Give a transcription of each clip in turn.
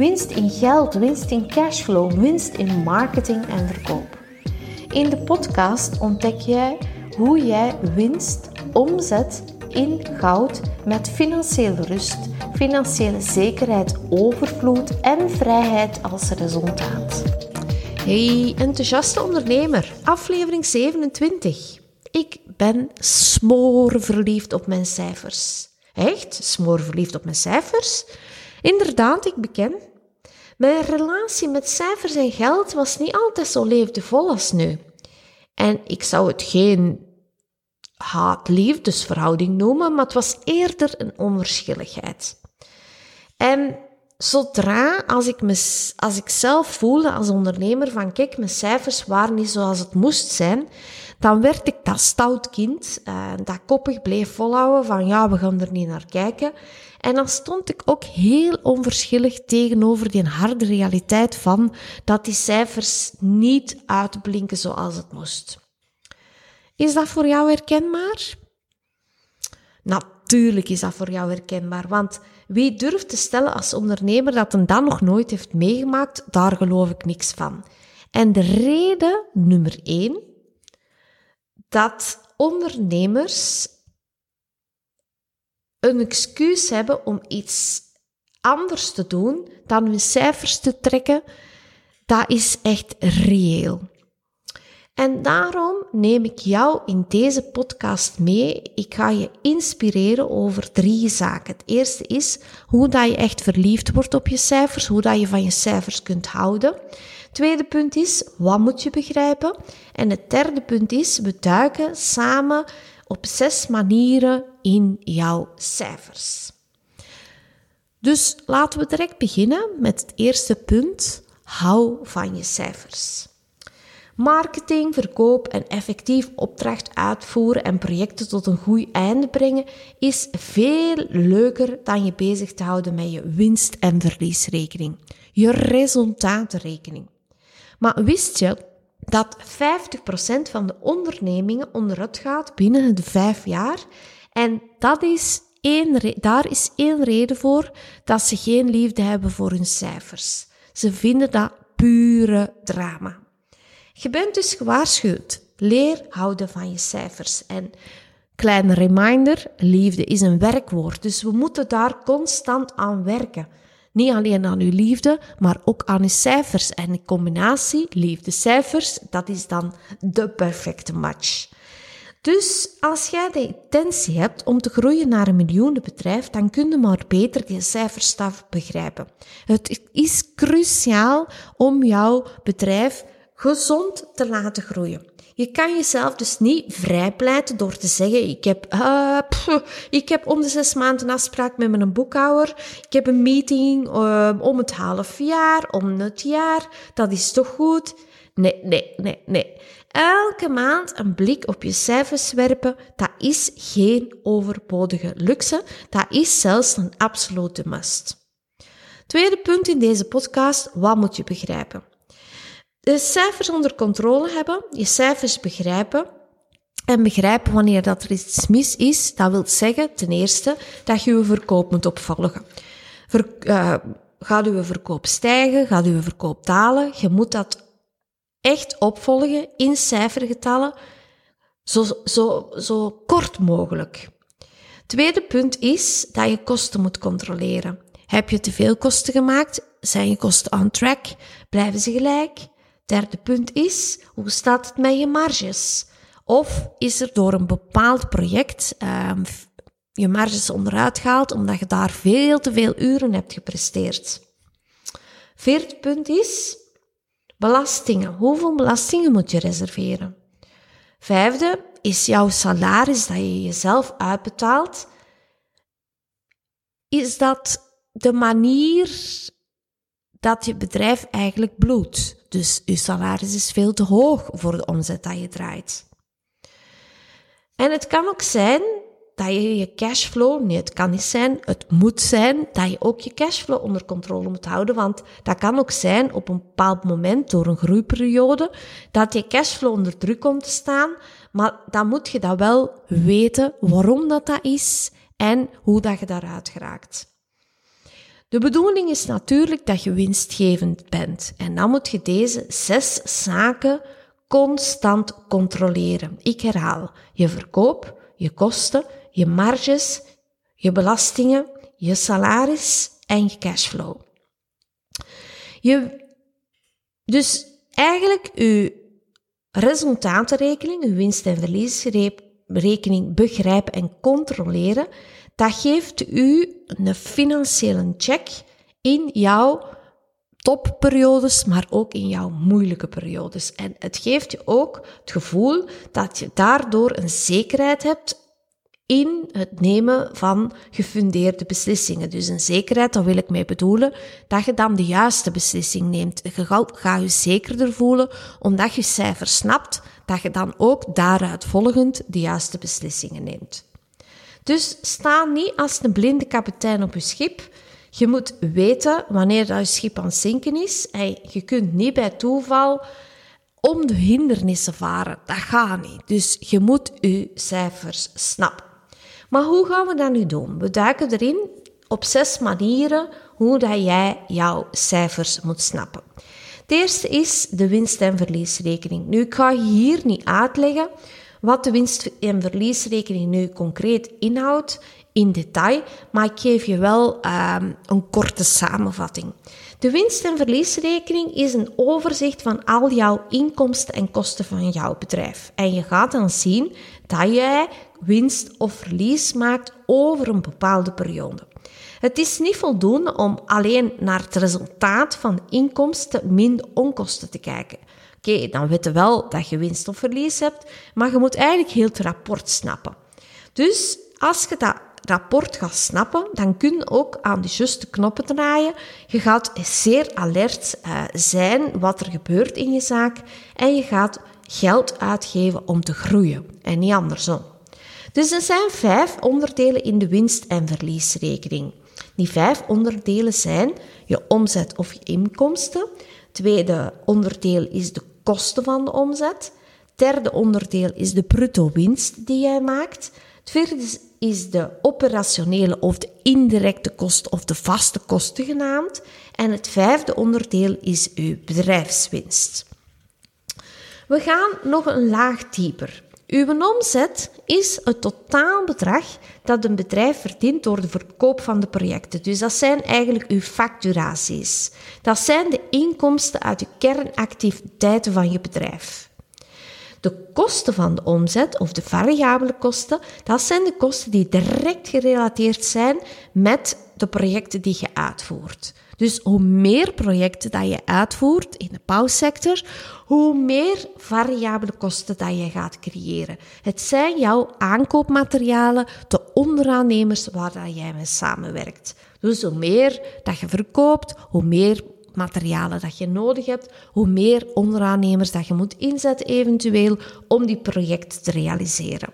winst in geld, winst in cashflow, winst in marketing en verkoop. In de podcast ontdek jij hoe jij winst omzet in goud met financiële rust, financiële zekerheid, overvloed en vrijheid als resultaat. Hey, enthousiaste ondernemer, aflevering 27. Ik ben smoorverliefd op mijn cijfers. Echt? Smoorverliefd op mijn cijfers? Inderdaad, ik beken. Mijn relatie met cijfers en geld was niet altijd zo leefdevol als nu. En ik zou het geen haat-liefdesverhouding noemen, maar het was eerder een onverschilligheid. En zodra, als ik, me, als ik zelf voelde als ondernemer van kijk, mijn cijfers waren niet zoals het moest zijn, dan werd ik dat stout kind, uh, dat koppig bleef volhouden van ja, we gaan er niet naar kijken. En dan stond ik ook heel onverschillig tegenover die harde realiteit van dat die cijfers niet uitblinken zoals het moest. Is dat voor jou herkenbaar? Natuurlijk is dat voor jou herkenbaar, want wie durft te stellen als ondernemer dat een dan nog nooit heeft meegemaakt, daar geloof ik niks van. En de reden nummer één dat ondernemers een excuus hebben om iets anders te doen dan hun cijfers te trekken, dat is echt reëel. En daarom neem ik jou in deze podcast mee. Ik ga je inspireren over drie zaken. Het eerste is hoe dat je echt verliefd wordt op je cijfers, hoe dat je van je cijfers kunt houden. Tweede punt is, wat moet je begrijpen? En het derde punt is, we duiken samen op zes manieren in jouw cijfers. Dus laten we direct beginnen met het eerste punt. Hou van je cijfers. Marketing, verkoop en effectief opdracht uitvoeren en projecten tot een goed einde brengen is veel leuker dan je bezig te houden met je winst- en verliesrekening, je resultatenrekening. Maar wist je dat 50% van de ondernemingen onderuit gaat binnen de vijf jaar? En dat is één, daar is één reden voor dat ze geen liefde hebben voor hun cijfers. Ze vinden dat pure drama. Je bent dus gewaarschuwd. Leer houden van je cijfers. En kleine reminder, liefde is een werkwoord. Dus we moeten daar constant aan werken. Niet alleen aan uw liefde, maar ook aan uw cijfers. En de combinatie liefde-cijfers, dat is dan de perfecte match. Dus als jij de intentie hebt om te groeien naar een miljoenenbedrijf, dan kun je maar beter die cijferstaf begrijpen. Het is cruciaal om jouw bedrijf gezond te laten groeien. Je kan jezelf dus niet vrijpleiten door te zeggen: ik heb, uh, ik heb om de zes maanden een afspraak met mijn boekhouder. Ik heb een meeting uh, om het half jaar, om het jaar. Dat is toch goed? Nee, nee, nee, nee. Elke maand een blik op je cijfers werpen, dat is geen overbodige luxe. Dat is zelfs een absolute must. Tweede punt in deze podcast: wat moet je begrijpen? De cijfers onder controle hebben, je cijfers begrijpen en begrijpen wanneer dat er iets mis is, dat wil zeggen ten eerste dat je je verkoop moet opvolgen. Uh, gaat uw verkoop stijgen, gaat uw verkoop dalen, je moet dat echt opvolgen in cijfergetallen, zo, zo, zo kort mogelijk. Tweede punt is dat je kosten moet controleren. Heb je te veel kosten gemaakt? Zijn je kosten on track? Blijven ze gelijk? Derde punt is, hoe staat het met je marges? Of is er door een bepaald project um, je marges onderuit gehaald omdat je daar veel te veel uren hebt gepresteerd? Vierde punt is, belastingen. Hoeveel belastingen moet je reserveren? Vijfde is jouw salaris dat je jezelf uitbetaalt. Is dat de manier dat je bedrijf eigenlijk bloedt. Dus je salaris is veel te hoog voor de omzet dat je draait. En het kan ook zijn dat je je cashflow, nee, het kan niet zijn, het moet zijn dat je ook je cashflow onder controle moet houden. Want dat kan ook zijn op een bepaald moment door een groeiperiode dat je cashflow onder druk komt te staan. Maar dan moet je dat wel weten waarom dat, dat is en hoe dat je daaruit geraakt. De bedoeling is natuurlijk dat je winstgevend bent. En dan moet je deze zes zaken constant controleren. Ik herhaal, je verkoop, je kosten, je marges, je belastingen, je salaris en je cashflow. Je, dus eigenlijk je resultatenrekening, je winst- en verliesrekening begrijpen en controleren, dat geeft u een financiële check in jouw topperiodes, maar ook in jouw moeilijke periodes. En het geeft je ook het gevoel dat je daardoor een zekerheid hebt in het nemen van gefundeerde beslissingen. Dus een zekerheid, daar wil ik mee bedoelen, dat je dan de juiste beslissing neemt. Je gaat je zekerder voelen, omdat je cijfers snapt, dat je dan ook daaruit volgend de juiste beslissingen neemt. Dus sta niet als een blinde kapitein op je schip. Je moet weten wanneer dat je schip aan het zinken is. Je kunt niet bij toeval om de hindernissen varen. Dat gaat niet. Dus je moet je cijfers snappen. Maar hoe gaan we dat nu doen? We duiken erin op zes manieren hoe dat jij jouw cijfers moet snappen. Het eerste is de winst- en verliesrekening. Nu, ik ga hier niet uitleggen wat de winst- en verliesrekening nu concreet inhoudt in detail, maar ik geef je wel um, een korte samenvatting. De winst- en verliesrekening is een overzicht van al jouw inkomsten en kosten van jouw bedrijf. En je gaat dan zien dat jij winst of verlies maakt over een bepaalde periode. Het is niet voldoende om alleen naar het resultaat van inkomsten min onkosten te kijken. Oké, dan weten we wel dat je winst of verlies hebt, maar je moet eigenlijk heel het rapport snappen. Dus als je dat rapport gaat snappen, dan kun je ook aan de juiste knoppen draaien. Je gaat zeer alert uh, zijn wat er gebeurt in je zaak en je gaat geld uitgeven om te groeien en niet andersom. Dus er zijn vijf onderdelen in de winst- en verliesrekening. Die vijf onderdelen zijn je omzet of je inkomsten. Tweede onderdeel is de kosten van de omzet. Derde onderdeel is de bruto winst die jij maakt. Het vierde is de operationele of de indirecte kosten of de vaste kosten genaamd. En het vijfde onderdeel is uw bedrijfswinst. We gaan nog een laag dieper. Uw omzet is het totaalbedrag dat een bedrijf verdient door de verkoop van de projecten. Dus dat zijn eigenlijk uw facturaties. Dat zijn de inkomsten uit de kernactiviteiten van je bedrijf. De kosten van de omzet of de variabele kosten, dat zijn de kosten die direct gerelateerd zijn met de projecten die je uitvoert. Dus hoe meer projecten dat je uitvoert in de bouwsector, hoe meer variabele kosten dat je gaat creëren. Het zijn jouw aankoopmaterialen, de onderaannemers waar dat jij mee samenwerkt. Dus hoe meer dat je verkoopt, hoe meer materialen dat je nodig hebt, hoe meer onderaannemers dat je moet inzetten eventueel om die project te realiseren.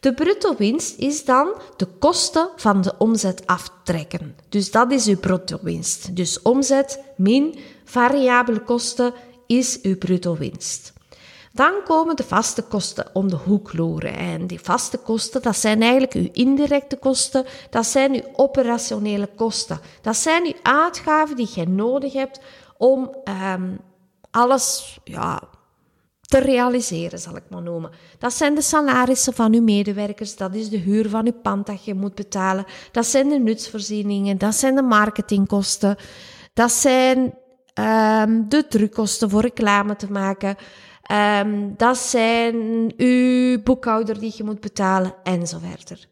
De bruto winst is dan de kosten van de omzet aftrekken. Dus dat is uw bruto winst. Dus omzet min variabele kosten is uw bruto winst. Dan komen de vaste kosten om de hoek loeren. En die vaste kosten, dat zijn eigenlijk uw indirecte kosten, dat zijn uw operationele kosten. Dat zijn uw uitgaven die je nodig hebt om um, alles ja, te realiseren, zal ik maar noemen. Dat zijn de salarissen van uw medewerkers, dat is de huur van uw pand dat je moet betalen, dat zijn de nutsvoorzieningen, dat zijn de marketingkosten, dat zijn um, de drukkosten voor reclame te maken, um, dat zijn uw boekhouder die je moet betalen, en zo verder.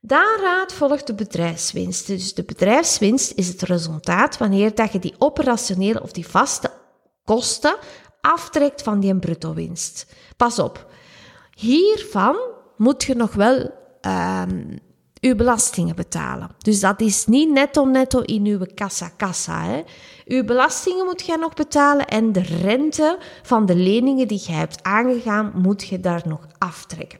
Daaruit volgt de bedrijfswinst. Dus de bedrijfswinst is het resultaat wanneer dat je die operationele of die vaste kosten aftrekt van die bruto winst. Pas op, hiervan moet je nog wel um, uw belastingen betalen. Dus dat is niet netto netto in uw kassa kassa. Hè. Uw belastingen moet je nog betalen en de rente van de leningen die je hebt aangegaan, moet je daar nog aftrekken.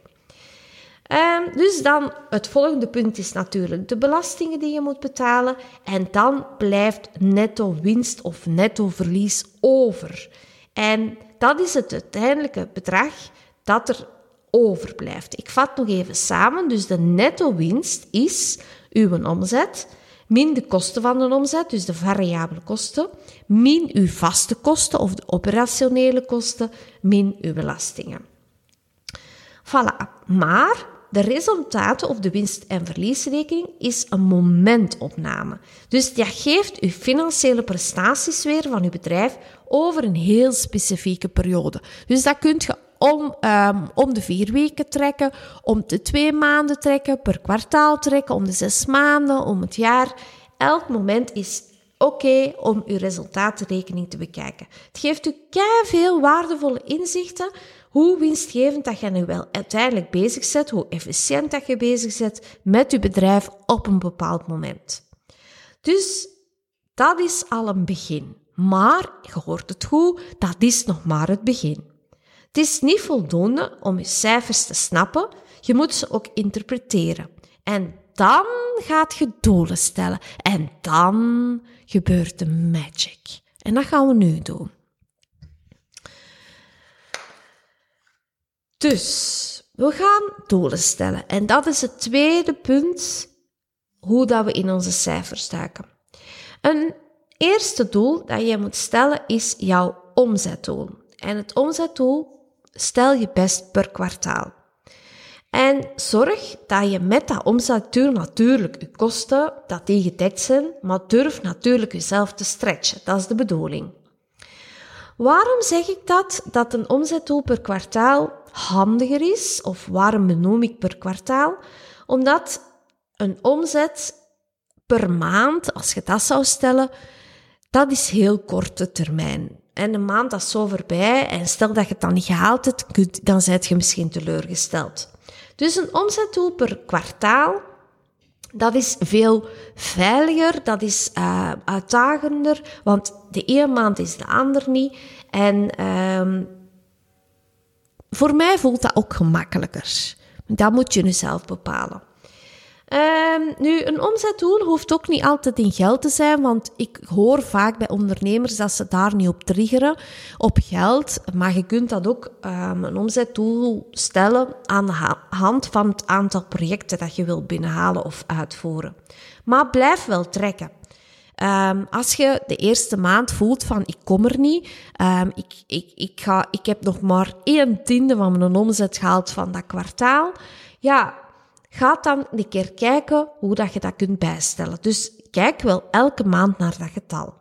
Um, dus dan, het volgende punt is natuurlijk de belastingen die je moet betalen. En dan blijft netto winst of netto verlies over. En dat is het uiteindelijke bedrag dat er overblijft. Ik vat nog even samen. Dus de netto winst is uw omzet min de kosten van de omzet, dus de variabele kosten, min uw vaste kosten of de operationele kosten, min uw belastingen. Voilà. Maar de resultaten of de winst- en verliesrekening is een momentopname. Dus dat geeft uw financiële prestaties weer van uw bedrijf over een heel specifieke periode. Dus dat kunt je om, um, om de vier weken trekken, om de twee maanden trekken, per kwartaal trekken, om de zes maanden, om het jaar. Elk moment is oké om uw resultatenrekening te bekijken. Het geeft u veel waardevolle inzichten hoe winstgevend dat je nu wel uiteindelijk bezig bent, hoe efficiënt dat je bezig bent met je bedrijf op een bepaald moment. Dus dat is al een begin. Maar, je hoort het goed, dat is nog maar het begin. Het is niet voldoende om je cijfers te snappen, je moet ze ook interpreteren. En dan gaat je doelen stellen. En dan gebeurt de magic. En dat gaan we nu doen. Dus, we gaan doelen stellen. En dat is het tweede punt, hoe dat we in onze cijfers duiken. Een eerste doel dat je moet stellen is jouw omzetdoel. En het omzetdoel stel je best per kwartaal. En zorg dat je met dat omzetdoel natuurlijk je kosten, dat die gedekt zijn, maar durf natuurlijk jezelf te stretchen. Dat is de bedoeling. Waarom zeg ik dat? Dat een omzetdoel per kwartaal handiger is, of waarom benoem ik per kwartaal? Omdat een omzet per maand, als je dat zou stellen, dat is heel korte termijn. En een maand is zo voorbij en stel dat je het dan niet gehaald hebt, dan zijt je misschien teleurgesteld. Dus een omzetdoel per kwartaal, dat is veel veiliger, dat is uh, uitdagender, want de ene maand is de ander niet. En uh, voor mij voelt dat ook gemakkelijker. Dat moet je nu zelf bepalen. Um, nu, een omzetdoel hoeft ook niet altijd in geld te zijn, want ik hoor vaak bij ondernemers dat ze daar niet op triggeren, op geld. Maar je kunt dat ook um, een omzetdoel stellen aan de hand van het aantal projecten dat je wilt binnenhalen of uitvoeren. Maar blijf wel trekken. Um, als je de eerste maand voelt van ik kom er niet, ik, ik, ik, ga, ik heb nog maar een tiende van mijn omzet gehaald van dat kwartaal, ja, Ga dan een keer kijken hoe dat je dat kunt bijstellen. Dus kijk wel elke maand naar dat getal.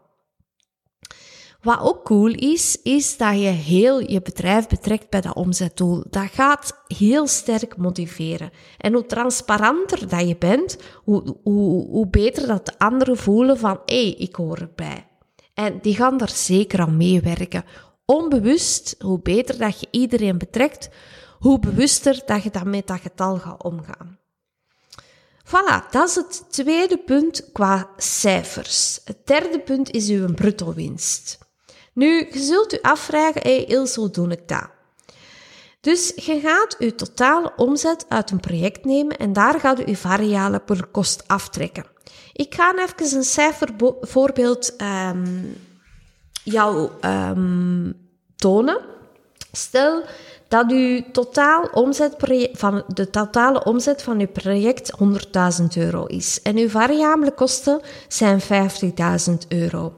Wat ook cool is, is dat je heel je bedrijf betrekt bij dat omzetdoel. Dat gaat heel sterk motiveren. En hoe transparanter dat je bent, hoe, hoe, hoe beter dat de anderen voelen van, hé, ik hoor erbij. En die gaan daar zeker aan meewerken. Onbewust, hoe beter dat je iedereen betrekt, hoe bewuster dat je dan met dat getal gaat omgaan. Voilà, dat is het tweede punt qua cijfers. Het derde punt is uw bruto winst. Nu, je zult u afvragen, hey Ilse, hoe doe ik dat? Dus je gaat uw totale omzet uit een project nemen en daar gaat u uw variabele per kost aftrekken. Ik ga even een cijfervoorbeeld um, jou um, tonen. Stel dat uw totaal omzet van de totale omzet van uw project 100.000 euro is en uw variabele kosten zijn 50.000 euro.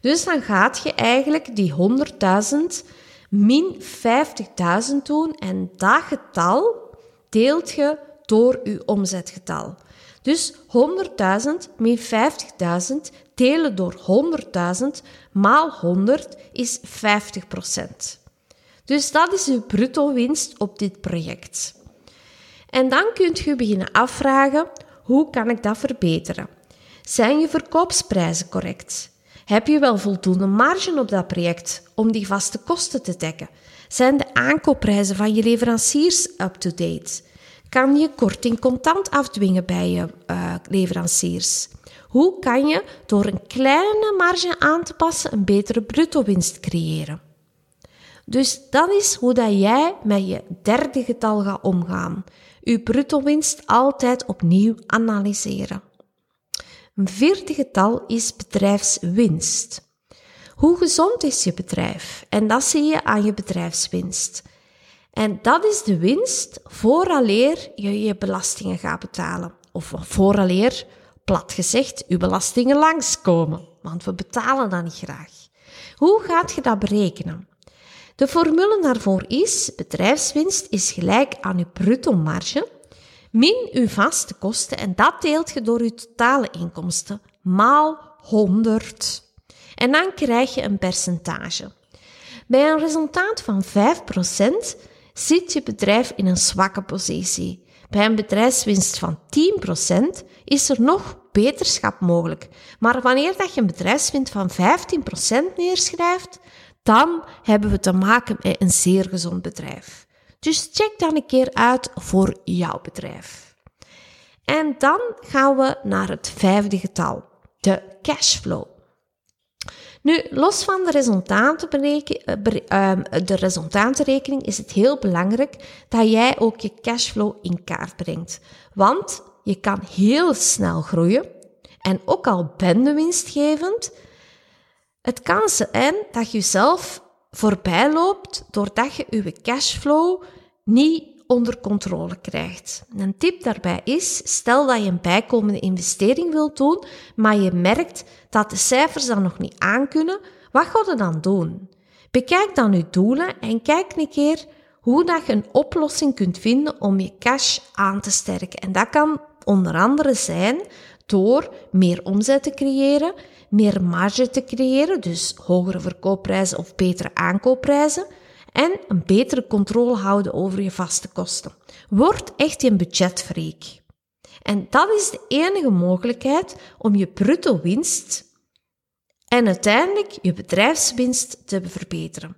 Dus dan gaat je eigenlijk die 100.000 min 50.000 doen en dat getal deelt je door uw omzetgetal. Dus 100.000 min 50.000 delen door 100.000 maal 100 is 50 dus dat is uw bruto winst op dit project. En dan kunt je beginnen afvragen, hoe kan ik dat verbeteren? Zijn je verkoopsprijzen correct? Heb je wel voldoende marge op dat project om die vaste kosten te dekken? Zijn de aankoopprijzen van je leveranciers up-to-date? kan je korting contant afdwingen bij je uh, leveranciers? Hoe kan je door een kleine marge aan te passen een betere bruto winst creëren? Dus dat is hoe dat jij met je derde getal gaat omgaan. Je bruto winst altijd opnieuw analyseren. Een vierde getal is bedrijfswinst. Hoe gezond is je bedrijf? En dat zie je aan je bedrijfswinst. En dat is de winst vooraleer je je belastingen gaat betalen. Of vooraleer, plat gezegd, je belastingen langskomen. Want we betalen dat niet graag. Hoe gaat je dat berekenen? De formule daarvoor is, bedrijfswinst is gelijk aan je bruto marge min uw vaste kosten en dat deelt je door je totale inkomsten maal 100. En dan krijg je een percentage. Bij een resultaat van 5% zit je bedrijf in een zwakke positie. Bij een bedrijfswinst van 10% is er nog beterschap mogelijk. Maar wanneer dat je een bedrijfswinst van 15% neerschrijft, dan hebben we te maken met een zeer gezond bedrijf. Dus check dan een keer uit voor jouw bedrijf. En dan gaan we naar het vijfde getal, de cashflow. Nu, los van de, eh, ehm, resultatenrekening is het heel belangrijk dat jij ook je cashflow in kaart brengt. Want je kan heel snel groeien en ook al ben je winstgevend, het kan zijn dat je jezelf voorbij loopt doordat je je cashflow niet onder controle krijgt. Een tip daarbij is, stel dat je een bijkomende investering wilt doen, maar je merkt dat de cijfers dan nog niet aankunnen, wat ga je dan doen? Bekijk dan je doelen en kijk een keer hoe dat je een oplossing kunt vinden om je cash aan te sterken. En dat kan onder andere zijn door meer omzet te creëren, meer marge te creëren, dus hogere verkoopprijzen of betere aankoopprijzen, en een betere controle houden over je vaste kosten. Word echt een budgetfreak. En dat is de enige mogelijkheid om je bruto winst en uiteindelijk je bedrijfswinst te verbeteren.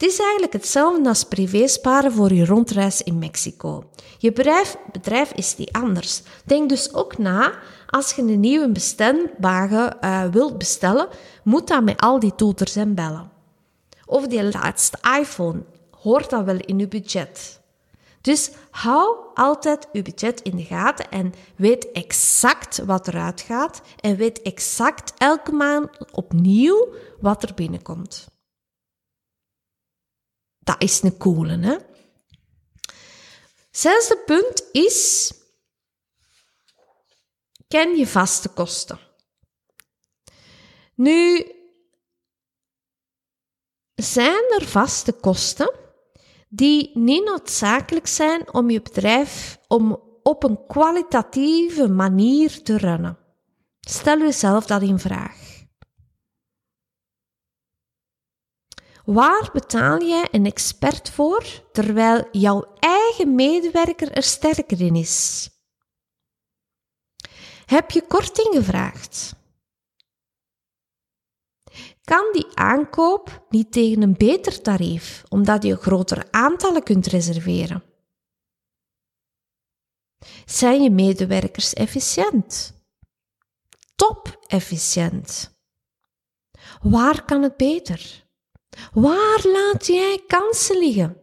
Het is eigenlijk hetzelfde als privésparen voor je rondreis in Mexico. Je bedrijf, bedrijf is niet anders. Denk dus ook na, als je een nieuwe bestelwagen uh, wilt bestellen, moet dat met al die toeters en bellen. Of die laatste iPhone, hoort dat wel in je budget. Dus hou altijd je budget in de gaten en weet exact wat eruit gaat en weet exact elke maand opnieuw wat er binnenkomt. Dat is een coole, hè? Zesde punt is, ken je vaste kosten. Nu, zijn er vaste kosten die niet noodzakelijk zijn om je bedrijf om op een kwalitatieve manier te runnen. Stel jezelf dat in vraag. Waar betaal jij een expert voor terwijl jouw eigen medewerker er sterker in is? Heb je korting gevraagd? Kan die aankoop niet tegen een beter tarief, omdat je grotere aantallen kunt reserveren? Zijn je medewerkers efficiënt? Top efficiënt. Waar kan het beter? Waar laat jij kansen liggen?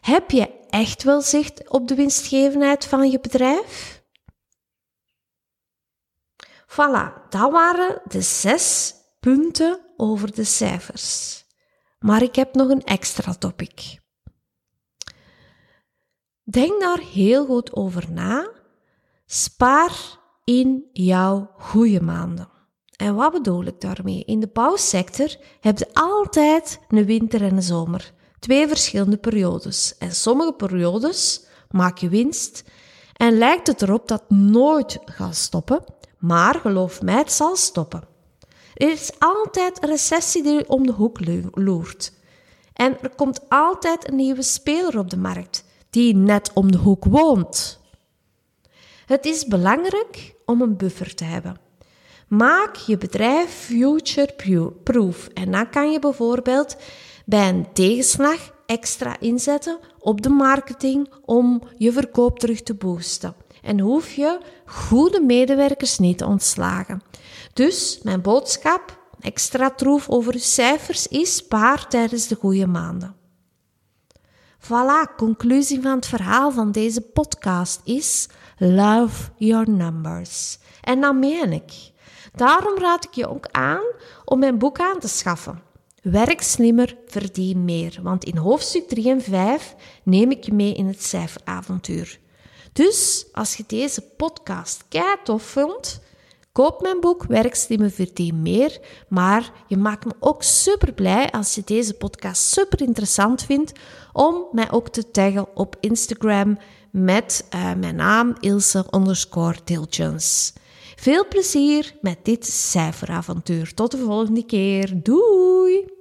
Heb je echt wel zicht op de winstgevendheid van je bedrijf? Voilà, dat waren de zes punten over de cijfers. Maar ik heb nog een extra topic. Denk daar heel goed over na. Spaar in jouw goede maanden. En wat bedoel ik daarmee? In de bouwsector heb je altijd een winter en een zomer. Twee verschillende periodes. En sommige periodes maak je winst en lijkt het erop dat nooit gaat stoppen. Maar geloof mij, het zal stoppen. Er is altijd een recessie die om de hoek loert. En er komt altijd een nieuwe speler op de markt die net om de hoek woont. Het is belangrijk om een buffer te hebben. Maak je bedrijf future-proof. En dan kan je bijvoorbeeld bij een tegenslag extra inzetten op de marketing om je verkoop terug te boosten. En hoef je goede medewerkers niet te ontslagen. Dus mijn boodschap, extra troef over cijfers, is spaar tijdens de goede maanden. Voilà, conclusie van het verhaal van deze podcast is love your numbers. En dat meen ik. Daarom raad ik je ook aan om mijn boek aan te schaffen. Werk slimmer, verdien meer. Want in hoofdstuk 3 en 5 neem ik je mee in het cijferavontuur. Dus als je deze podcast kei tof vond, koop mijn boek Werk slimmer, verdien meer. Maar je maakt me ook super blij als je deze podcast super interessant vindt om mij ook te taggen op Instagram met uh, mijn naam Ilse underscore. Veel plezier met dit cijferavontuur. Tot de volgende keer. Doei!